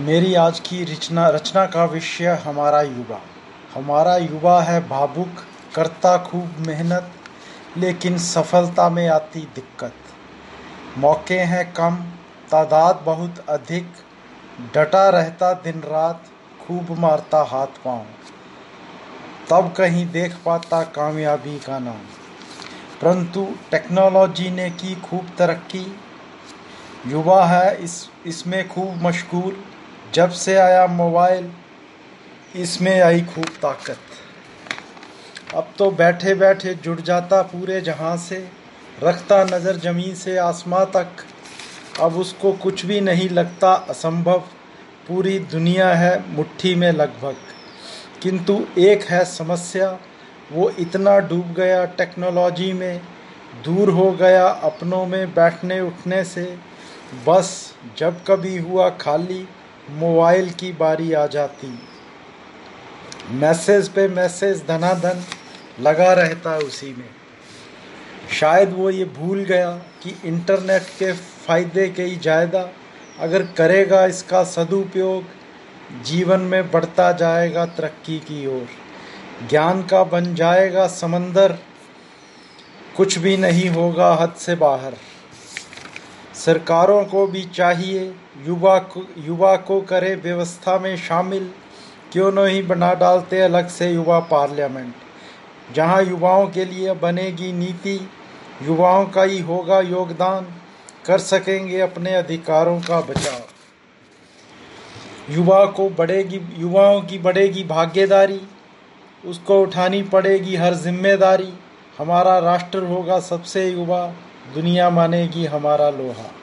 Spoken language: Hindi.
मेरी आज की रचना रचना का विषय हमारा युवा। हमारा युवा है भावुक, करता खूब मेहनत, लेकिन सफलता में आती दिक्कत। मौके हैं कम, तादाद बहुत अधिक, डटा रहता दिन रात, खूब मारता हाथ पाँव। तब कहीं देख पाता कामयाबी का नाम। परंतु टेक्नोलॉजी ने की खूब तरक्की। युवा है इस, इसमें खूब मशगूल जब से आया मोबाइल, इसमें आई खूब ताकत। अब तो बैठे बैठे जुड़ जाता पूरे जहाँ से, रखता नज़र ज़मीन से आसमां तक। अब उसको कुछ भी नहीं लगता असंभव। पूरी दुनिया है मुट्ठी में लगभग। किंतु एक है समस्या, वो इतना डूब गया टेक्नोलॉजी में, दूर हो गया अपनों में बैठने उठने से। बस जब कभी हुआ खाली मोबाइल की बारी आ जाती। मैसेज पे मैसेज, धनाधन लगा रहता है उसी में। शायद वो ये भूल गया कि इंटरनेट के फ़ायदे के ही ज़्यादा अगर करेगा इसका सदुपयोग, जीवन में बढ़ता जाएगा तरक्की की ओर। ज्ञान का बन जाएगा समंदर, कुछ भी नहीं होगा हद से बाहर। सरकारों को भी चाहिए, युवा को युवा को करे व्यवस्था में शामिल। क्यों नहीं बना डालते अलग से युवा पार्लियामेंट? जहाँ युवाओं के लिए बनेगी नीति, युवाओं का ही होगा योगदान। कर सकेंगे अपने अधिकारों का बचाव। युवा को बढ़ेगी, युवाओं की बढ़ेगी भागीदारी। उसको उठानी पड़ेगी हर ज़िम्मेदारी। हमारा राष्ट्र होगा सबसे युवा। दुनिया मानेगी हमारा लोहा।